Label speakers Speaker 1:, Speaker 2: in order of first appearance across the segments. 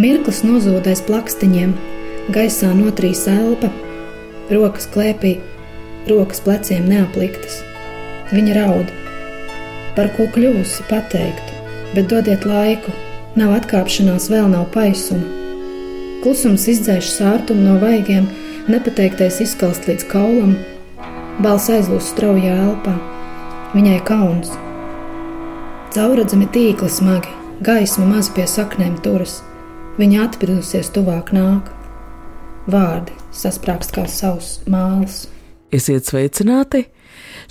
Speaker 1: Mirklis nozūdais plakstiņiem, gaisā notrīs elpa, rokas klēpī, rokas pleciem neapliktas. Viņa raud, par ko kļūsi pateikt, bet dodiet laiku, nav atkāpšanās, vēl nav paisuma. Klusums izdzēš sārtumu no vaigiem, nepateiktais izkalst līdz kaulam, balss aizlūst straujā elpā. Viņai kauns. Cauradzami tīkli smagi, gaisma maz pie saknēm turas. Viņa atpirdusies tuvāk nāk. Vārdi sasprāgst kā savs māls.
Speaker 2: Esiet sveicināti!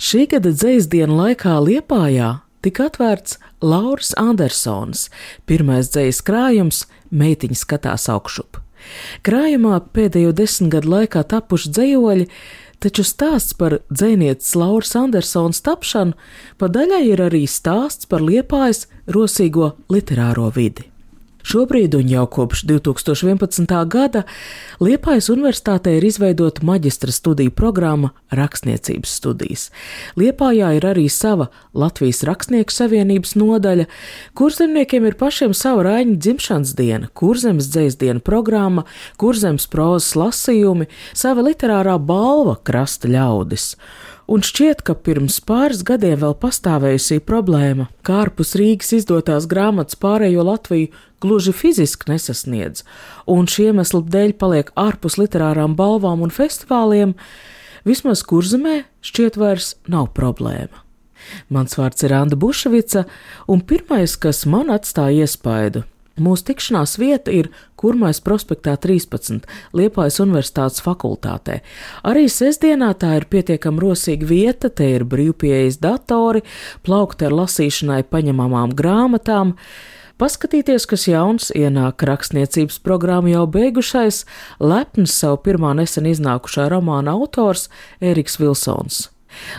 Speaker 2: Šī gada dzēsdienu laikā Liepājā tika atvērts Lauris Andersons, pirmais dzējas krājums Meitiņa skatās augšup. Krājumā pēdējo desmit gadu laikā tapuši dzējoļi, taču stāsts par dzēnieces Lauras Andersons tapšanu pa daļai ir arī stāsts par Liepājas rosīgo literāro vidi. Šobrīd un jau kopš 2011. gada Liepājas Universitātē ir izveidota maģistra studiju programma Rakstniecības studijas. Liepājā ir arī sava Latvijas Rakstnieku savienības nodaļa, kurzemniekiem ir pašiem sava raiņa dzimšanas diena, kurzemes dzēsdiena programma, kurzemes prozas lasījumi, sava literārā balva krasta ļaudis un šķiet, ka pirms pāris gadiem vēl pastāvējusī problēma, kā ārpus Rīgas izdotās grāmatas pārējo Latviju gluži fiziski nesasniedz, un šī iemesla dēļ paliek ārpus literārām balvām un festivāliem, vismaz kurzemē šķiet vairs nav problēma. Mans vārds ir Anna Bušvica, un pirmais, kas man atstāja iespaidu, Mūsu tikšanās vieta ir Kurmais prospektā 13, Liepājas Universitātes fakultātē. Arī sestdienā tā ir pietiekami rosīga vieta, te ir brīvpieejas datori, plaukti ar lasīšanai paņemamām grāmatām. Paskatīties, kas jauns ienāk rakstniecības programmu jau beigušais, lepns savu pirmā nesen iznākušā romāna autors Eriks Vilsons.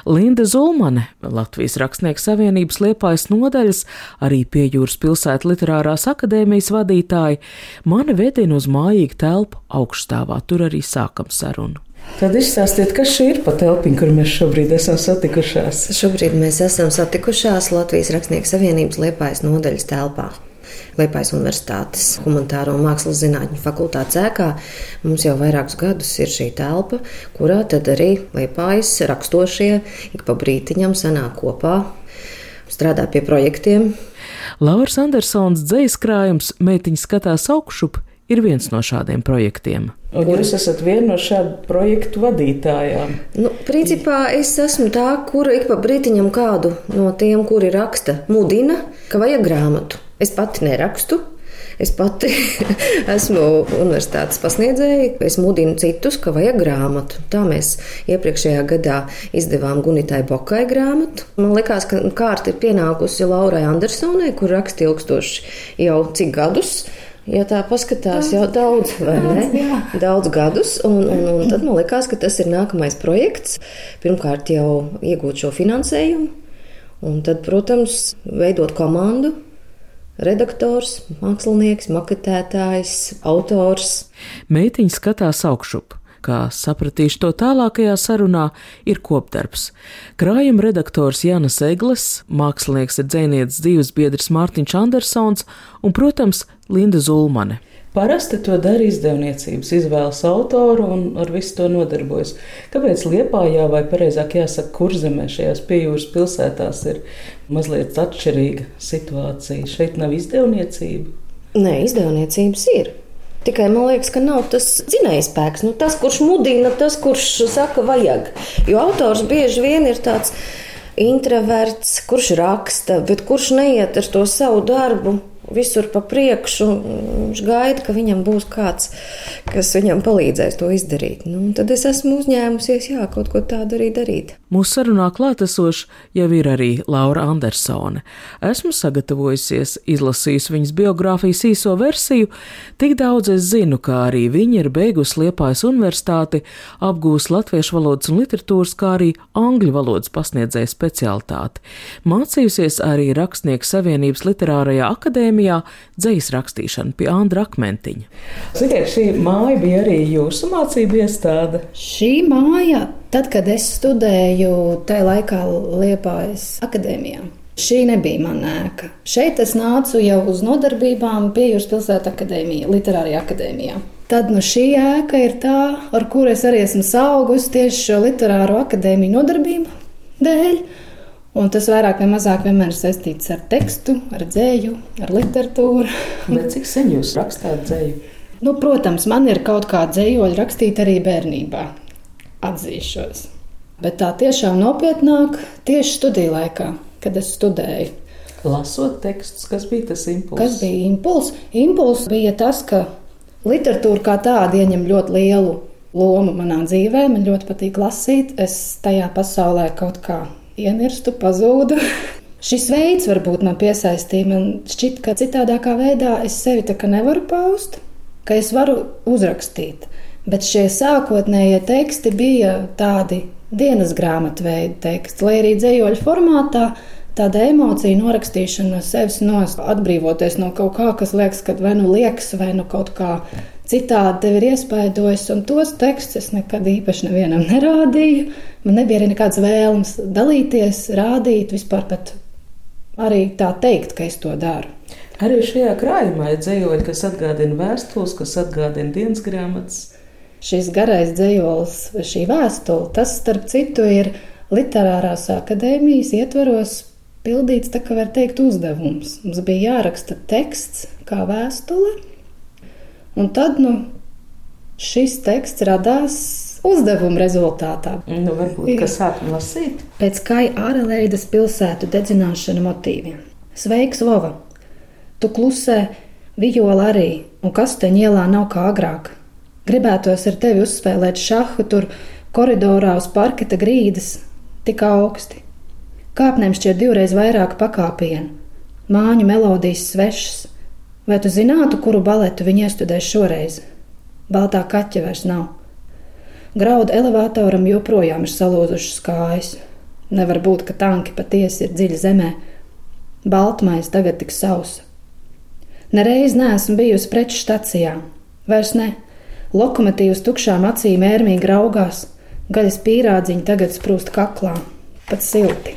Speaker 2: Linda Zulmane, Latvijas Rakstnieku savienības liepājas nodaļas, arī pie jūras pilsētas literārās akadēmijas vadītāja, mani vedina uz mājīgu telpu augšstāvā. Tur arī sākam sarunu.
Speaker 3: Tad izstāstiet, kas šī ir pa telpiņa, kur mēs šobrīd esam satikušās.
Speaker 4: Šobrīd mēs esam satikušās Latvijas Rakstnieku savienības liepājas nodaļas telpā. Liepājas Universitātes humanitāro un mākslas zinātņu fakultātes ēkā. Mums jau vairākus gadus ir šī telpa, kurā tad arī Liepājas rakstošie ik pa brītiņam sanāk kopā, strādā pie projektiem.
Speaker 2: Lauris Andersons dzējas krājums Meitiņa skatās augšup ir viens no šādiem projektiem.
Speaker 3: Un jūs esat viena no šādu projektu vadītājām.
Speaker 4: Nu, principā es esmu tā, kura ik pa brītiņam kādu no tiem, kuri raksta, mudina, ka vajag grāmatu. Es pati nerakstu. Es pati esmu universitātes pasniedzēja. Es mudinu citus, ka vajag grāmatu. Tā mēs iepriekšējā gadā izdevām Gunitai Bokai grāmatu. Man liekas, ka kārta ir pienākusi Laurai Andersonai, kur raksta ilgstoši jau cik gadus. Ja tā paskatās, jau daudz, vai ne? Daudz gadus, un, un, un tad man liekas, ka tas ir nākamais projekts. Pirmkārt, jau iegūt šo finansējumu, un tad, protams, veidot komandu, redaktors, mākslinieks, maketētājs, autors.
Speaker 2: Meitiņa skatās augšup. Kā sapratīšu to tālākajā sarunā, ir kopdarbs. Krājuma redaktors Jānis Eglis, mākslinieks ir dzēnietis dzīves biedrs Mārtiņš Andersons un, protams, Linda Zulmane.
Speaker 3: Parasti to dara izdevniecības, izvēlas autoru un ar visu to nodarbojas. Kāpēc Liepājā, vai precīzāk jāsaka, kurzemē šajās piejūras pilsētās ir mazliet atšķirīga situācija? Šeit nav izdevniecība.
Speaker 4: Nē, izdevniecības ir. Tikai man liekas, ka nav tas dzinējspēks, nu, tas, kurš mudina, tas, kurš saka, vajag. Jo autors bieži vien ir tāds introverts, kurš raksta, bet kurš neiet ar to savu darbu visur pa priekšu. Viņš gaida, ka viņam būs kāds, kas viņam palīdzēs to izdarīt. Nu, tad es esmu uzņēmusies, jā, kaut ko tādu arī darīt.
Speaker 2: Mūsu sarunā klātesoša jau ir arī Laura Andersone. Esmu sagatavojusies, izlasījusi viņas biogrāfijas īso versiju, tik daudz es zinu, kā arī viņa ir beigusi Liepājas universitāti, apgūst latviešu valodas un literatūras, kā arī angļu valodas pasniedzēja specialitāti. Mācījusies arī Rakstnieku savienības literārajā akadēmijā dzejas rakstīšanu pie Andra Akmentiņa.
Speaker 3: Ziniet, šī māja bija arī jūsu mācību iestāde?
Speaker 1: Šī māja Tad, kad es studēju tajā laikā Liepājas akadēmijā, šī nebija mana ēka. Šeit es nācu jau uz nodarbībām pie Jūras pilsētas akadēmijā, Literārajā akadēmijā. Tad nu, šī ēka ir tā, ar kuru es arī esmu augusi tieši šo literāro akadēmiju nodarbību dēļ. Un tas vairāk vai mazāk vienmēr ir saistīts ar tekstu, ar dzēju, ar literatūru.
Speaker 3: Bet cik sen jūs rakstāt dzēju?
Speaker 1: Nu, protams, man ir kaut kāda dzējoļa rakstīta arī bērnībā atzīšos. Bet tā tiešām nopietnāk tieši studiju laikā, kad es studēju.
Speaker 3: Lasot tekstus, kas bija tas impulss?
Speaker 1: Kas bija impulss? Impulss bija tas, ka literatūra kā tāda ieņem ļoti lielu lomu manā dzīvē. Man ļoti patīk lasīt. Es tajā pasaulē kaut kā ienirstu, pazūdu. Šis veids varbūt man piesaistīja. Man šķiet, ka citādākā veidā es sevi tā kā nevaru paust, ka es varu uzrakstīt. Bet šie sākotnējie teksti bija tādi dienas grāmatveida teksti, lai arī dzējoļu formātā tāda emocija norakstīšana no sevis nost, atbrīvoties no kaut kā, kas liekas, ka vai nu liekas, vai nu kaut kā citādi tev ir iespaidojis. Un tos tekstus es nekad īpaši nevienam nerādīju. Man nebija arī nekāds vēlms dalīties, rādīt, vispār pat arī tā teikt, ka es to daru.
Speaker 3: Arī šajā krājumā ir dzējoļi, kas atgādina vēstules, kas atgādina dienas grāmatas
Speaker 1: šis garais dzējols, šī vēstule, tas starp citu ir literārās akadēmijas ietveros pildīts, tā kā var teikt, uzdevums. Mums bija jāraksta teksts kā vēstule, un tad, nu, šis teksts radās uzdevuma rezultātā.
Speaker 3: Nu, varbūt, ka sākam lasīt.
Speaker 1: Pēc kā ārēleidas pilsētu dedzināšana motīviem. Sveiks, Vova! Tu klusē, vijola arī, un kas te ņēlā nav kā agrāk. Gribētos ar tevi uzspēlēt šahu tur koridorā uz parketa grīdas, tik augsti. Kāpnēm šķiet divreiz vairāk pakāpienu, māņu melodijas svešas. Vai tu zinātu, kuru baletu viņi iestudēs šoreiz? Baltā kaķa vairs nav. Graudu elevatoram joprojām ir salūzušas kājas. Nevar būt, ka tanki patiesi ir dziļi zemē. Baltmais tagad tik sausa. Nereiz neesmu bijusi preču stacijā, vairs ne. Lokomotīvas tukšām acīm ērmīgi raugās, gaļas pīrādziņi tagad sprūst kaklā, pat silti.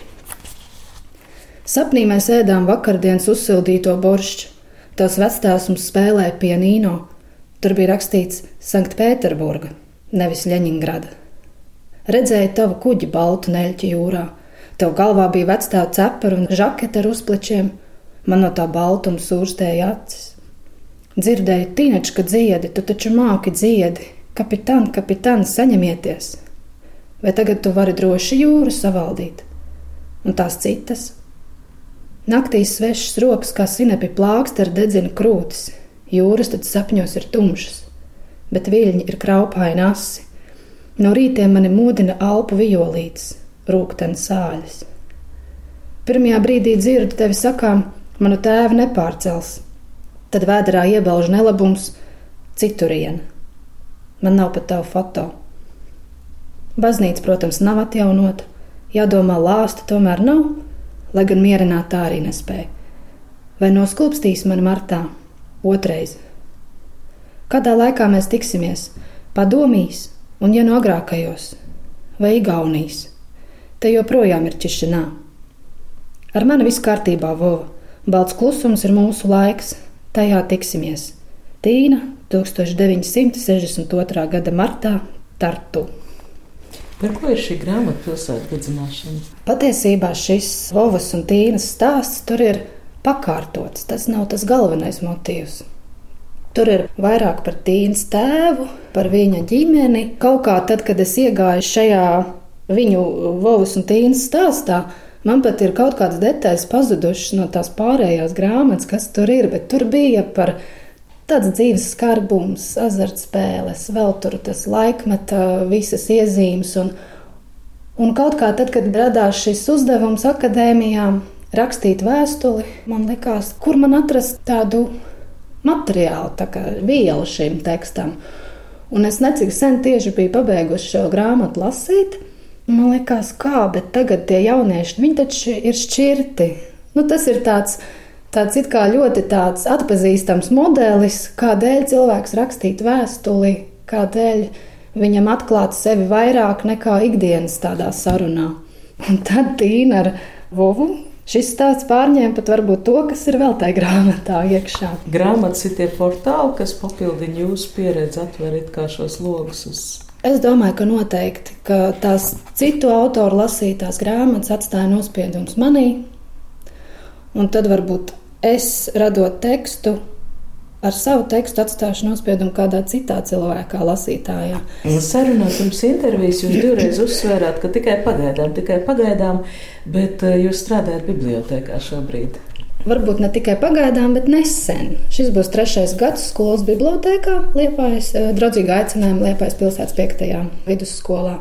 Speaker 1: Sapnī mēs ēdām vakardienas uzsildīto boršķu. Tās vectās mums spēlēja pianīno. Tur bija rakstīts Sanktpēterburga, nevis Ļeņingrada. Redzēju tavu kuģi baltu neļķi jūrā. Tev galvā bija vecstāva cepura un žakete ar uzplečiem. Man no tā baltuma sūrstēja acis. Dzirdēju, tīnačka dziedi, tu taču māki dziedi. Kapitān, kapitān, saņemieties! Vai tagad tu vari droši jūru savaldīt? Un tās citas? Naktīs svešas rokas kā sinepi plāksteri dedzina krūtis, jūras tad sapņos ir tumšas, bet viļņi ir kraupaini asi. No rītiem mani modina alpu violītes, rūkten sāļas. Pirmajā brīdī dzirdu tevi sakām, manu tēvu nepārcels, tad vēdā iebauž nelabums citurien. Man nav pat tavu foto. Baznīca, protams, nav atjaunota, jādomā, lāsta tomēr nav, lai gan mierināt tā arī nespēja. Vai noskulpstīs mani martā otrais? Kādā laikā mēs tiksimies? Padomīs, un ja no agrākajos, vai Igaunijas, te joprojām ir čišanā. Ar mani viss kārtībā, Vova. Balts klusums ir mūsu laiks, Tajā tiksimies Tīna 1962. gada martā Tartu.
Speaker 3: Par ko ir šī grāmata pilsētas dedzināšana?
Speaker 1: Patiesībā šis Vovas un Tīnas stāsts tur ir pakārtots. Tas nav tas galvenais motīvs. Tur ir vairāk par Tīnas tēvu, par viņa ģimeni. Kaut kā tad, kad es iegāju šajā viņu Vovas un Tīnas stāstā, Man pat ir kaut kādas detaļas pazudušas no tās pārējās grāmatas, kas tur ir, bet tur bija par tāds dzīves skarbums, azartspēles, vēl tur tas laikmeta visas iezīmes. Un, un kaut kā tad, kad radās šis uzdevums akadēmijā, rakstīt vēstuli, man likās, kur man atrast tādu materiālu, tā kā vielu šim tekstam. Un es necik sen tieši biju pabeigusi šo grāmatu lasīt. Man liekas, kā, bet tagad tie jaunieši, viņi taču ir šķirti. Nu, tas ir tāds, tāds it kā ļoti tāds atpazīstams modelis, kādēļ cilvēks rakstītu vēstuli, kādēļ viņam atklāt sevi vairāk nekā ikdienas tādā sarunā. Un tad Tīna ar Vovu šis stāsts pārņēma pat varbūt to, kas ir vēl tajā grāmatā iekšā.
Speaker 3: Grāmatas ir tie portāli, kas papildina jūsu pieredzi, atver it kā šos logus uz
Speaker 1: Es domāju, ka noteikti ka tās citu autoru lasītās grāmatas atstāja nospiedumus manī, un tad varbūt es radot tekstu. Ar savu tekstu atstāšu nospiedumu kādā citā cilvēkā, lasītājā.
Speaker 3: Sarunā pirms intervijas jūs divreiz uzsvērāt, ka tikai pagaidām, tikai pagaidām, bet eh, jūs strādājat bibliotekā šobrīd.
Speaker 1: Varbūt ne tikai pagaidām, bet nesen. Šis būs trešais gads skolas bibliotekā, Liepājas, eh, draudzīga aicinājuma Liepājas pilsētas 5. vidusskolā.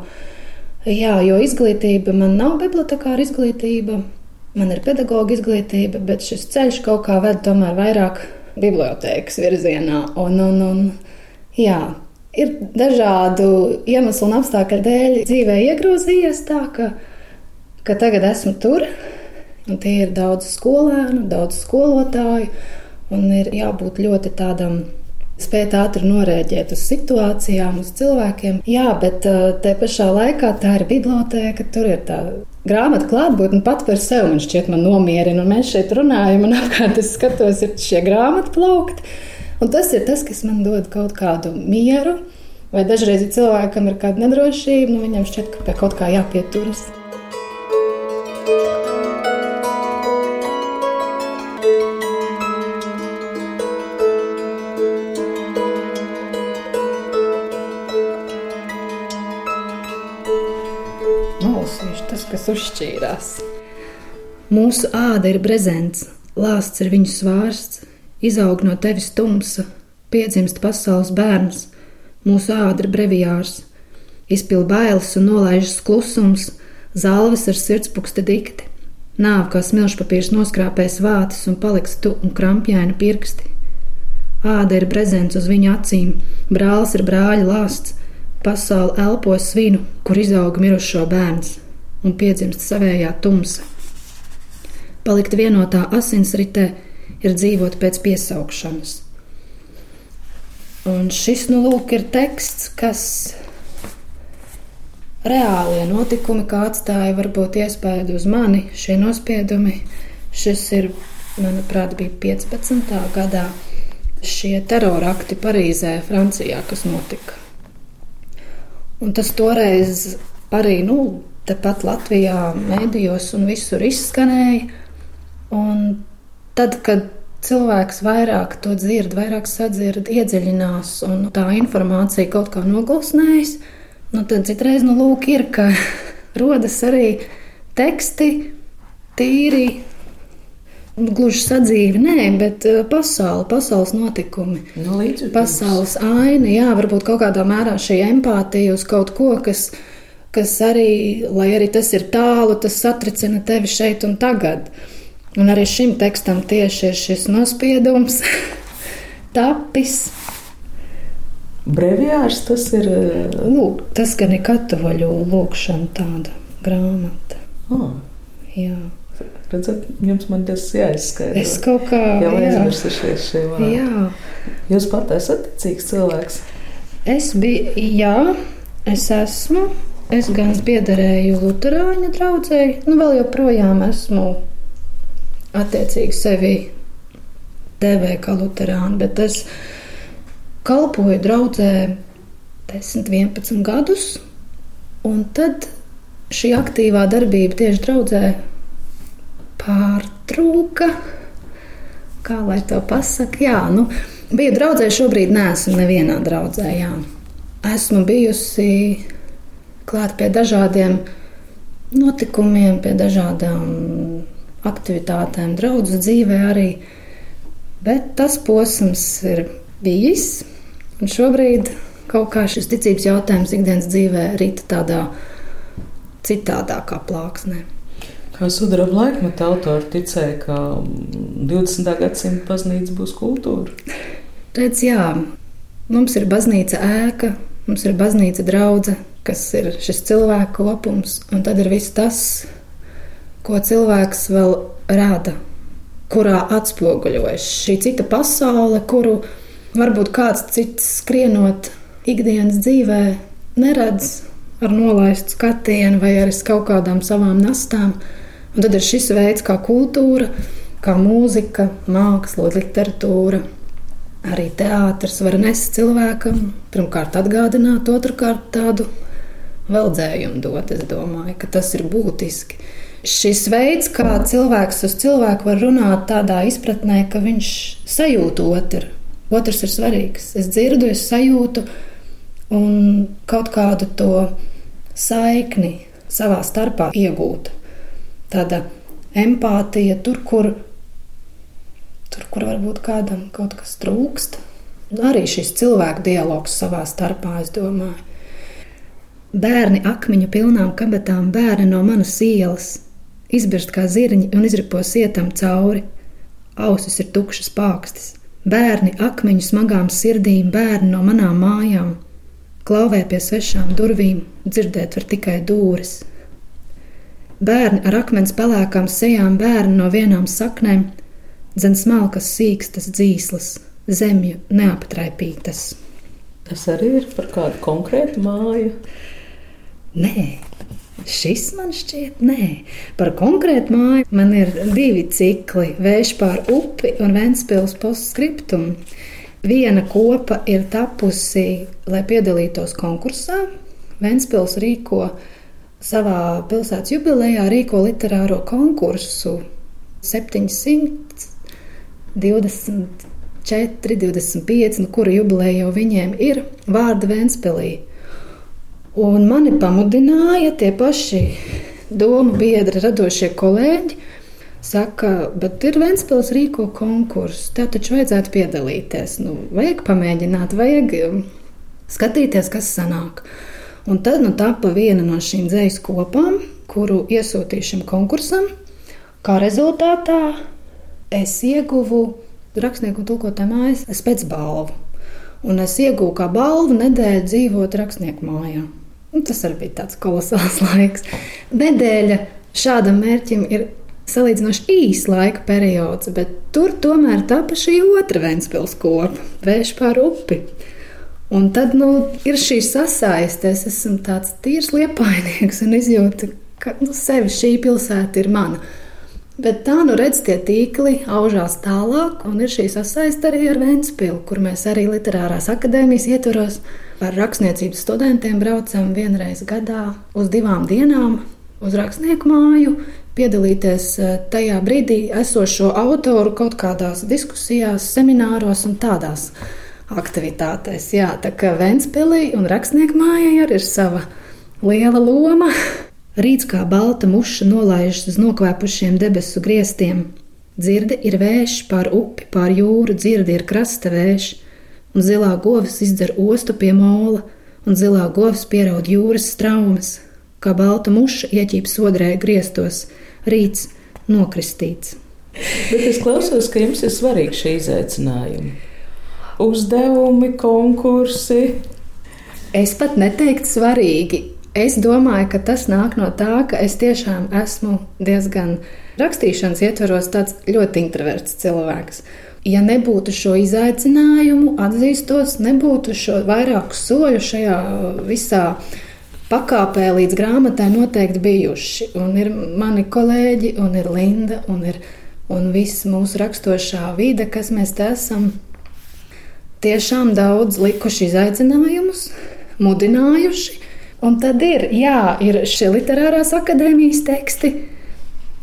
Speaker 1: Jā, jo izglītība man nav bibliotekāra izglītība, man ir pedagoģa izglītība, bet šis ceļš kaut kā ved tomēr vairāk bibliotēkas virzienā. Un, un, un, jā, ir dažādu iemeslu un apstākļu dēļ dzīvē iegrozījies tā, ka, ka tagad esmu tur Un tie ir daudz skolēnu, daudz skolotāju, un ir jābūt ļoti tādam spēt ātri norēģēt uz situācijām, uz cilvēkiem. Jā, bet uh, te pašā laikā tā ir biblioteka, tur ir tā grāmatu klātbūtne pat par sevi. Man šķiet, man nomierina, un mēs šeit runājam, un apkārt es skatos, ir šie grāmatu plaukti. Un tas ir tas, kas man dod kaut kādu mieru. Vai dažreiz cilvēkam ir kāda nedrošība, nu viņam šķiet, ka pie kaut kā jāpieturas. Kas uzšķīrās. Mūsu āda ir brezents, lāsts ir viņu svārsts, izaug no tevis tumsa, piedzimst pasaules bērns, mūsu āda ir brevijārs, izpilda bailes un nolaižas klusums, zāles ar sirdspūksti dikti. Nāv kā smilšpapīrs noskrāpēs vātis un paliks tu un krampjaini pirksti. Āda ir brezents uz viņa acīm, brālis ir brāļa lāsts, pasaule elpo svinu, kur izaug mirušo bērns un piedzimst savējā tumsa. Palikt vienotā asinsritē ir dzīvot pēc piesaukšanas. Un šis, nu, lūk, ir teksts, kas reālie notikumi, kā atstāja varbūt iespēju uz mani, šie nospiedumi. Šis ir, manuprāt, bija 15. gadā šie terorakti Parīzē, Francijā, kas notika. Un tas toreiz arī, nu, tepat Latvijā, mēdījos un visur izskanēja. Un tad, kad cilvēks vairāk to dzird, vairāk sadzird, iedziļinās un tā informācija kaut kā nogulsnējas, nu tad citreiz nu lūk ir, ka rodas arī teksti tīri. Gluži sadzīve, nē, bet eh, pasaule, pasaules notikumi.
Speaker 3: No nu,
Speaker 1: pasaules aina, jā, varbūt kaut kādā mērā šī empātija uz kaut ko, kas kas arī, lai arī tas ir tālu, tas satricina tevi šeit un tagad. Un arī šim tekstam tieši ir šis nospiedums, tapis.
Speaker 3: Brevijārs tas ir.
Speaker 1: Lūk, tas gan ir katoļu lūkšana tāda grāmata.
Speaker 3: Oh.
Speaker 1: Jā.
Speaker 3: Redzat, jums man tas jāizskaidro.
Speaker 1: Es kaut kā.
Speaker 3: Jau aizmirsušies šie vārdi.
Speaker 1: Jā.
Speaker 3: Jūs pat esat ticīgs cilvēks.
Speaker 1: Es biju, jā, es esmu. Es gan piederēju Lutāņu draugai, nu vēl joprojām esmu attiecīgi sevi devēju kā Lutāņu, bet es kalpoju draudzē 10, 11 gadus, un tad šī aktīvā darbība tieši draudzē pārtrūka. Kā lai to pasakā? Jā, nu, biju draudzē, šobrīd neesmu nevienā draudzē. Jā. Esmu bijusi klāt pie dažādiem notikumiem, pie dažādām aktivitātēm, draugu dzīvē arī. Bet tas posms ir bijis, un šobrīd kaut kā šis ticības jautājums ikdienas dzīvē rīta tādā citādākā plāksnē.
Speaker 3: Kā sudraba laikmeta autori ticēja, ka 20. gadsimta baznīca būs kultūra?
Speaker 1: Redz, jā, mums ir baznīca ēka, mums ir baznīca draudzene, kas ir šis cilvēku kopums, un tad ir viss tas, ko cilvēks vēl rada, kurā atspoguļojas šī cita pasaule, kuru varbūt kāds cits skrienot ikdienas dzīvē neredz ar nolaistu skatienu vai ar kaut kādām savām nastām. Un tad ir šis veids, kā kultūra, kā mūzika, māksla, literatūra, arī teātris var nest cilvēkam, pirmkārt atgādināt, otrkārt tādu veldzējumu dot. Es domāju, ka tas ir būtiski. Šis veids, kā cilvēks uz cilvēku var runāt tādā izpratnē, ka viņš sajūt otru. Otrs ir svarīgs. Es dzirdu, es sajūtu, un kaut kādu to saikni savā starpā iegūt. Tāda empātija tur, kur, tur, kur varbūt kādam kaut kas trūkst. Arī šis cilvēku dialogs savā starpā, es domāju. Bērni akmeņu pilnām kabatām, bērni no manas ielas, izbirst kā zirņi un izripo sietam cauri. Ausis ir tukšas pākstis. Bērni akmeņu smagām sirdīm, bērni no manām mājām, Klauvē pie svešām durvīm dzirdēt var tikai dūris. Bērni ar akmens pelēkām sejām, bērni no vienām saknēm, dzen smalkas sīkstas dzīslas, zemju neaptraipītas.
Speaker 3: Tas arī ir par kādu konkrētu māju.
Speaker 1: Nē, šis man šķiet, nē, par konkrētu māju man ir divi cikli - Vējš pār upi un Ventspils postscriptum. Viena kopa ir tapusi, lai piedalītos konkursā. Ventspils rīko savā pilsētas jubilejā rīko literāro konkursu 724, 25, nu, kura jubileja jau viņiem ir vārda Ventspilī. Un mani pamudināja tie paši domu biedri, radošie kolēģi Saka, bet ir Ventspils rīko konkursu, tev taču vajadzētu piedalīties. Nu, vajag pamēģināt, vajag um, skatīties, kas sanāk. Un tad nu, tapa viena no šīm dzīslu kopām, kuru iesūtīju šim konkursam. Kā rezultātā es ieguvu rakstnieku un tulkotāju mājas spēcbalvu. Un es ieguvu kā balvu nedēļu dzīvot rakstnieku mājā. Un tas arī bija tāds kolosāls laiks. Nedēļa šādam mērķim ir salīdzinoši īss laika periods, bet tur tomēr tapa šī otra Vēncpils kopa, vējš pār upi. Un tad nu, ir šī sasaiste, es esmu tāds tīrs liepainieks un izjūtu, ka nu, sevi šī pilsēta ir mana. Bet tā, nu redz, tie tīkli aužās tālāk, un ir šī sasaiste arī ar Vēncpilu, kur mēs arī literārās akadēmijas ietvaros ar rakstniecības studentiem braucam vienreiz gadā uz divām dienām uz rakstnieku māju, piedalīties eh, tajā brīdī esošo autoru kaut kādās diskusijās, semināros un tādās aktivitātēs. Jā, tā kā Ventspēlī un rakstnieku mājai arī ir sava liela loma. Rīts kā balta muša nolaižas uz nokvēpušiem debesu griestiem. Dzirde ir vējš pār upi, pār jūru, dzirde ir krasta vējš, un zilā govs izdzer ostu pie mola, un zilā govs pieraud jūras straumes, kā balta muša ieķīps odrē griestos, rīts nokristīts.
Speaker 3: Bet es klausos, ka jums ir svarīgi šie izaicinājumi. Uzdevumi, konkursi.
Speaker 1: Es pat neteiktu svarīgi. Es domāju, ka tas nāk no tā, ka es tiešām esmu diezgan rakstīšanas ietvaros tāds ļoti introverts cilvēks. Ja nebūtu šo izaicinājumu, atzīstos, nebūtu šo vairāku soļu šajā visā pakāpē līdz grāmatai noteikti bijuši. Un ir mani kolēģi, un ir Linda, un ir un viss mūsu rakstošā vide, kas mēs te esam. Tiešām daudz likuši izaicinājumus, mudinājuši. Un tad ir, jā, ir šie literārās akadēmijas teksti,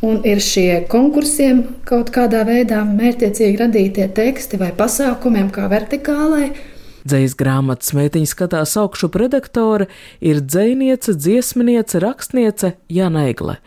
Speaker 1: un ir šie konkursiem kaut kādā veidā mērķiecīgi radītie teksti vai pasākumiem, kā vertikālai.
Speaker 2: Dzējas grāmatas meitiņa skatās augšu redaktore ir dzēniece, dziesminiece, rakstniece Jana Egle.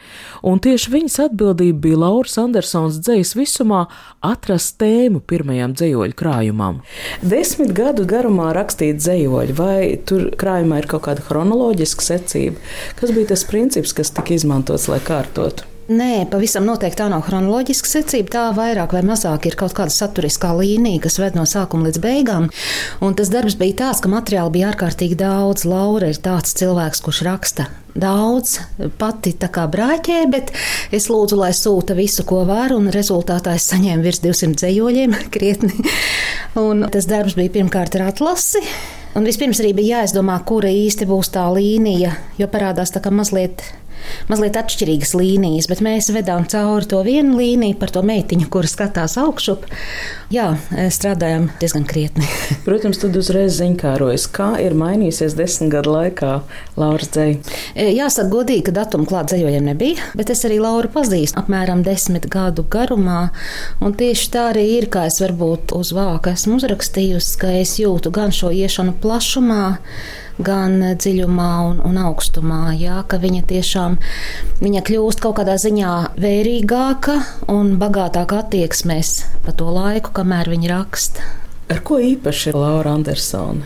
Speaker 2: Un tieši viņas atbildība bija Lauras Andersons dzējas visumā atrast tēmu pirmajām dzējoļu krājumam.
Speaker 5: Desmit gadu garumā rakstīt dzējoļi, vai tur krājumā ir kaut kāda chronoloģiska secība? Kas bija tas princips, kas tika izmantots, lai kārtotu?
Speaker 6: Nē, pavisam noteikti tā nav chronoloģiska secība. Tā vairāk vai mazāk ir kaut kāda saturiskā līnija, kas ved no sākuma līdz beigām. Un tas darbs bija tāds, ka materiāli bija ārkārtīgi daudz. Laura ir tāds cilvēks, kurš raksta daudz, pati tā kā brāķē, bet es lūdzu, lai sūta visu, ko var, un rezultātā es saņēmu virs 200 dzējoļiem, krietni. Un tas darbs bija pirmkārt ar atlasi. Un vispirms arī bija jāizdomā, kura īsti būs tā līnija, jo parādās tā kā mazliet mazliet atšķirīgas līnijas, bet mēs vedām cauri to vienu līniju par to meitiņu, kur skatās augšup. Jā, strādājam diezgan krietni.
Speaker 5: Protams, tad uzreiz ziņkārojas, kā ir mainījusies desmit gadu laikā Lauras dzēja.
Speaker 6: E, jāsaka godīgi, ka datumu klāt dzējojiem nebija, bet es arī Lauru pazīstu apmēram desmit gadu garumā. Un tieši tā arī ir, kā es varbūt uz vāka esmu uzrakstījusi, ka es jūtu gan šo iešanu plašumā, gan dziļumā un, un augstumā. Jā, ka viņa tiešām viņa kļūst kaut kādā ziņā vērīgāka un bagātāka attieksmēs pa to laiku, kamēr viņa raksta.
Speaker 5: Ar ko īpaši ir Laura Andersone?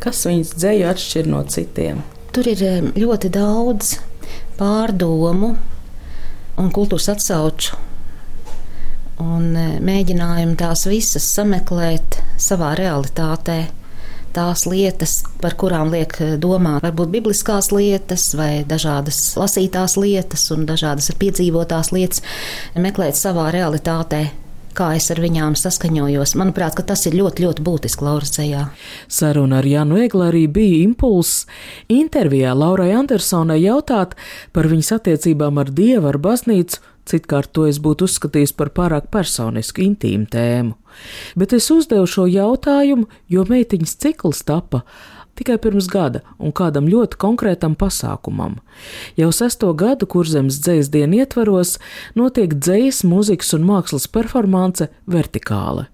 Speaker 5: Kas viņas dzēju atšķir no citiem?
Speaker 6: Tur ir ļoti daudz pārdomu un kultūras atsauču un mēģinājumu tās visas sameklēt savā realitātē tās lietas, par kurām liek eh, domāt, varbūt bibliskās lietas vai dažādas lasītās lietas un dažādas piedzīvotās lietas, meklēt savā realitātē kā es ar viņām saskaņojos. Manuprāt, tas ir ļoti, ļoti būtiski Lauras ceļā.
Speaker 2: Saruna ar Jānu Eglu arī bija impulss. Intervijā Laurai Andersonai jautāt par viņas attiecībām ar Dievu, ar baznīcu Citkārt to es būtu uzskatījis par pārāk personisku, intīmu tēmu. Bet es uzdevu šo jautājumu, jo meitiņas cikls tapa tikai pirms gada un kādam ļoti konkrētam pasākumam. Jau sesto gadu kurzemes dzējas dienu ietvaros notiek dzējas, mūzikas un mākslas performance vertikāli.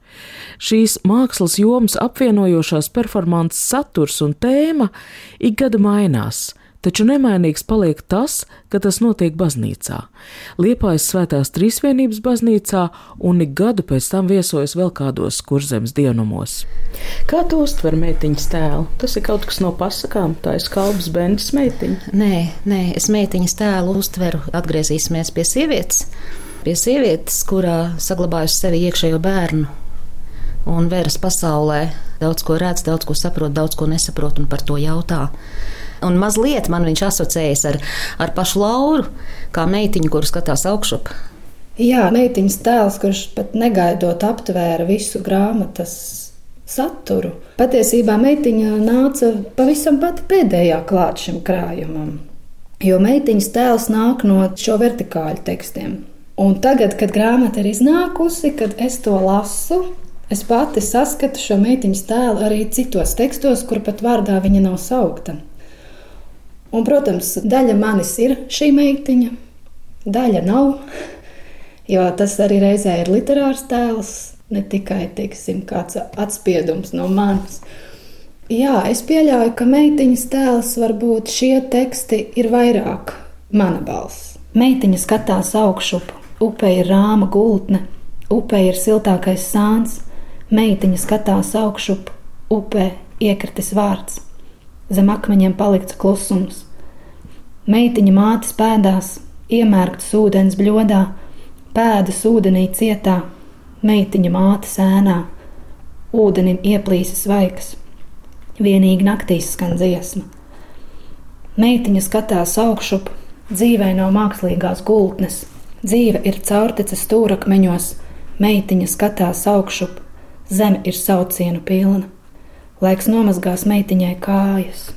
Speaker 2: Šīs mākslas jomas apvienojošās performances saturs un tēma ik gadu mainās taču nemainīgs paliek tas, ka tas notiek baznīcā. Liepājas svētās trīsvienības baznīcā un ik gadu pēc tam viesojas vēl kādos kurzemes dienumos.
Speaker 5: Kā tu uztver meitiņas tēlu? Tas ir kaut kas no pasakām, tā ir skalbas bērns meitiņa.
Speaker 6: Nē, nē, es meitiņas tēlu uztveru, atgriezīsimies pie sievietes. Pie sievietes, kurā saglabājusi sevi iekšējo bērnu un veras pasaulē, daudz ko redz, daudz ko saprot, daudz ko nesaprot un par to jautā. Un mazliet man viņš asociējas ar, ar pašu Lauru, kā meitiņu, kuras skatās augšup.
Speaker 1: Jā, meitiņas tēls, kurš pat negaidot aptvēra visu grāmatas saturu. Patiesībā meitiņa nāca pavisam pati pēdējā klāt šim krājumam, jo meitiņas tēls nāk no šo vertikāļu tekstiem. Un tagad, kad grāmata ir iznākusi, kad es to lasu, es pati saskatu šo meitiņas tēlu arī citos tekstos, kur pat vārdā viņa nav saukta. Un, protams, daļa manis ir šī meitiņa, daļa nav. Jo tas arī reizē ir literārs tēls, ne tikai teiksim, kāds atspiedums no manis. Jā, es pieļauju, ka meitiņas tēls varbūt šie teksti ir vairāk mana balss. Meitiņa skatās augšup, upē ir rāma gultne, upē ir siltākais sāns, meitiņa skatās augšup, upē iekritis vārds. Zem akmeņiem palikts klusums. Meitiņa mātes pēdās, iemērktas ūdens bļodā, pēdas ūdenī cietā, meitiņa mātes ēnā, ūdenim ieplīsis vaiks, vienīgi naktīs skan dziesma. Meitiņa skatās augšup, dzīvē nav mākslīgās gultnes, dzīve ir caurteces stūrakmeņos, meitiņa skatās augšup, zeme ir saucienu pilna, laiks nomazgās meitiņai kājas.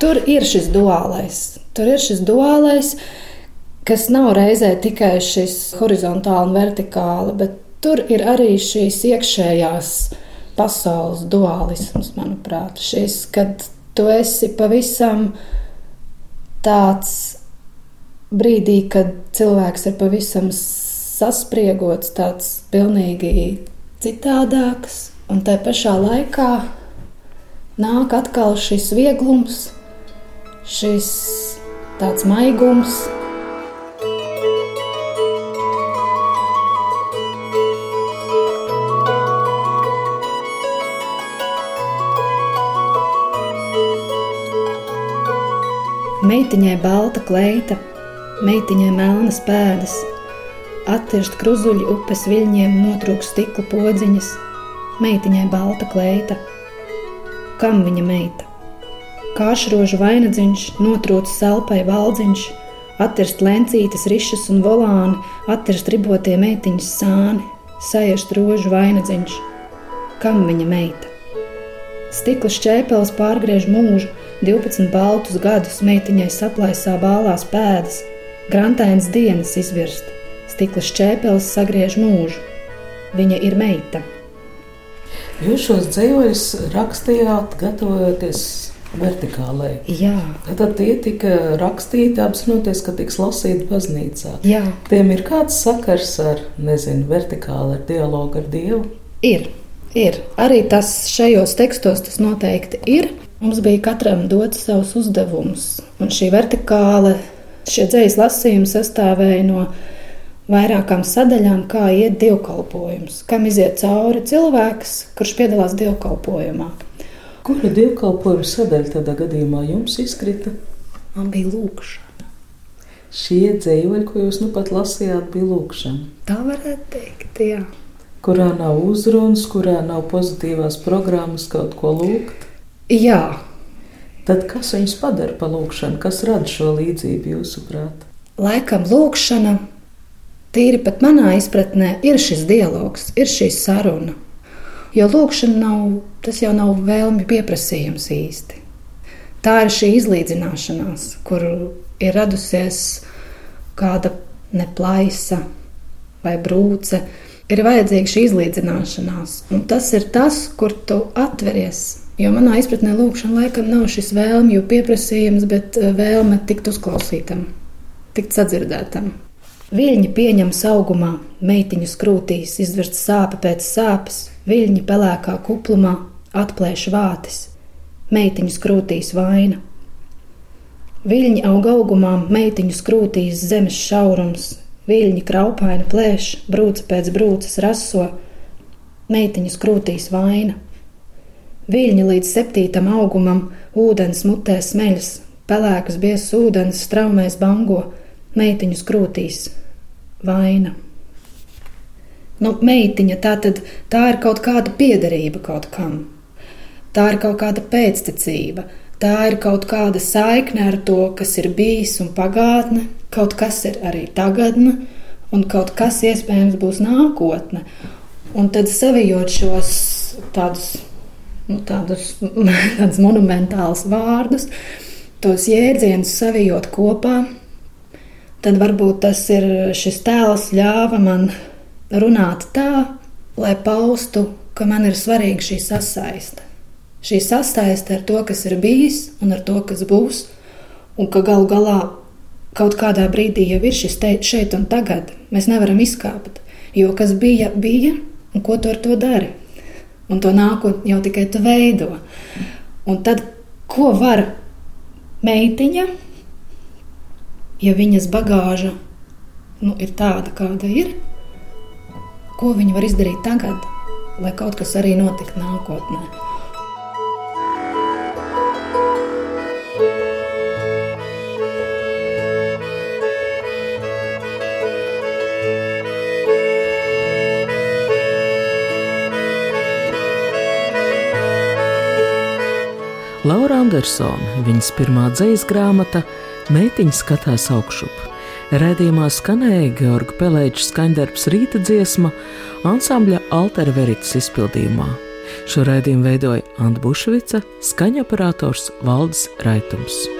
Speaker 1: Tur ir šis duālais. Tur ir šis duālais, kas nav reizē tikai šis horizontāli un vertikāli, bet tur ir arī šīs iekšējās pasaules dualisms, manuprāt. Šis, kad tu esi pavisam tāds brīdī, kad cilvēks ir pavisam saspriegots, tāds pilnīgi citādāks, Un tā pašā laikā nāk atkal šis vieglums, šis tāds maigums. Meitiņai balta kleita, meitiņai melnas pēdas, attirst kruzuļi upes viļņiem, notrūks stikla podziņas, meitiņai balta kleita. Kam viņa meita? Kāšrožu vainadziņš, notrūcis selpai valdziņš, attirst lencītes, rišas un volāni, attirst ribotie meitiņas sāni, sajust rožu vainadziņš. Kam viņa meita? Stikla šķēpeles pārgriež mūžu, 12 baltus gadus meitiņai saplaisā bālās pēdas, grantainas dienas izvirst, stikla šķēpeles sagriež mūžu. Viņa ir meita.
Speaker 2: Jūs šos dzējoļus rakstījāt, gatavojoties vertikālai.
Speaker 1: Jā,
Speaker 2: Tad tie tika rakstīti, apzinoties, ka tiks lasīti baznīcā.
Speaker 1: jā,
Speaker 2: Tiem ir kāds sakars ar, nezinu, vertikāli, ar dialogu ar Dievu.
Speaker 1: ir. ir. Arī tas šajos tekstos tas noteikti ir. Mums bija katram dots savs uzdevums, un šī vertikāla, šie dzīslas lasījumi sastāvēja no vairākām sadaļām, kā iet dievkalpojums, kam iziet cauri cilvēks, kurš piedalās dievkalpojumā.
Speaker 2: Kura dievkalpojuma sadaļa tādā gadījumā jums izkrita?
Speaker 1: Man bija lūkšana.
Speaker 2: Šie dzējoļi, ko jūs nu pat lasījāt, bija lūkšana,
Speaker 1: Tā varētu teikt, jā.
Speaker 2: kurā nav uzrunas, kurā nav pozitīvās programmas kaut ko lūgt.
Speaker 1: Jā,
Speaker 2: Tad kas viņus padara par lūkšanu? Kas rada šo līdzību jūsuprāt?
Speaker 1: laikam lūkšana, tīri pat manā izpratnē, ir šis dialogs, ir šī saruna. Jo lūkšana nav, tas jau nav vēlmi pieprasījums īsti. Tā ir šī izlīdzināšanās, kur ir radusies kāda neplaisa vai brūce. Ir vajadzīga šī izlīdzināšanās, un tas ir tas, kur tu atveries. Jo manā izpratnē lūkšana laikam nav šis vēlmju pieprasījums, bet eh, vēlme tikt uzklausītam, tikt sadzirdētam. Viļņi pieņem augumā, meitiņas krūtīs, izvirst sāpe pēc sāpes, viļņi pelēkā kuplumā, atplēš vātis, meitiņas krūtīs vaina. Viļņi aug augumā, meitiņas krūtīs zemes šaurums, viļņi kraupaini plēš, brūce pēc brūces raso, meitiņas krūtīs vaina. Viļņi līdz septītam augumam, ūdens mutē smeļas, pelēkas biezs ūdens straumēs bango, meitiņas krūtīs vaina. Nu, meitiņa tā tad tā ir kaut kāda piederība kaut kam. Tā ir kaut kāda pēctecība, tā ir kaut kāda saikne ar to, kas ir bijis un pagātne, kaut kas ir arī tagadne, un kaut kas iespējams būs nākotne. Un tad savijot šos tādus, nu, tādus, tādus monumentālus vārdus, tos jēdzienus savijot kopā, tad varbūt tas ir šis tēls ļāva man runāt tā, lai paustu, ka man ir svarīga šī sasaiste. Šī sasaiste ar to, kas ir bijis un ar to, kas būs, un ka galu galā kaut kādā brīdī jau ir šis te, šeit un tagad. Mēs nevaram izkāpt, jo kas bija, bija, un ko tu ar to dari. Un to nākotni jau tikai tu veido. Un tad, ko var meitiņa, ja viņas bagāža nu, ir tāda, kāda ir, ko viņa var izdarīt tagad, lai kaut kas arī notiktu nākotnē.
Speaker 7: Laura Andersone, viņas pirmā dzīslas grāmata, meitiņa skatās augšup. Rēdījumā skanēja Georga Pelēča skaņdarbs rīta dziesma, ansambļa Altera Veritas izpildījumā. Šo raidījumu veidoja Anta Bušvica, skaņa operators Valdis Raitums.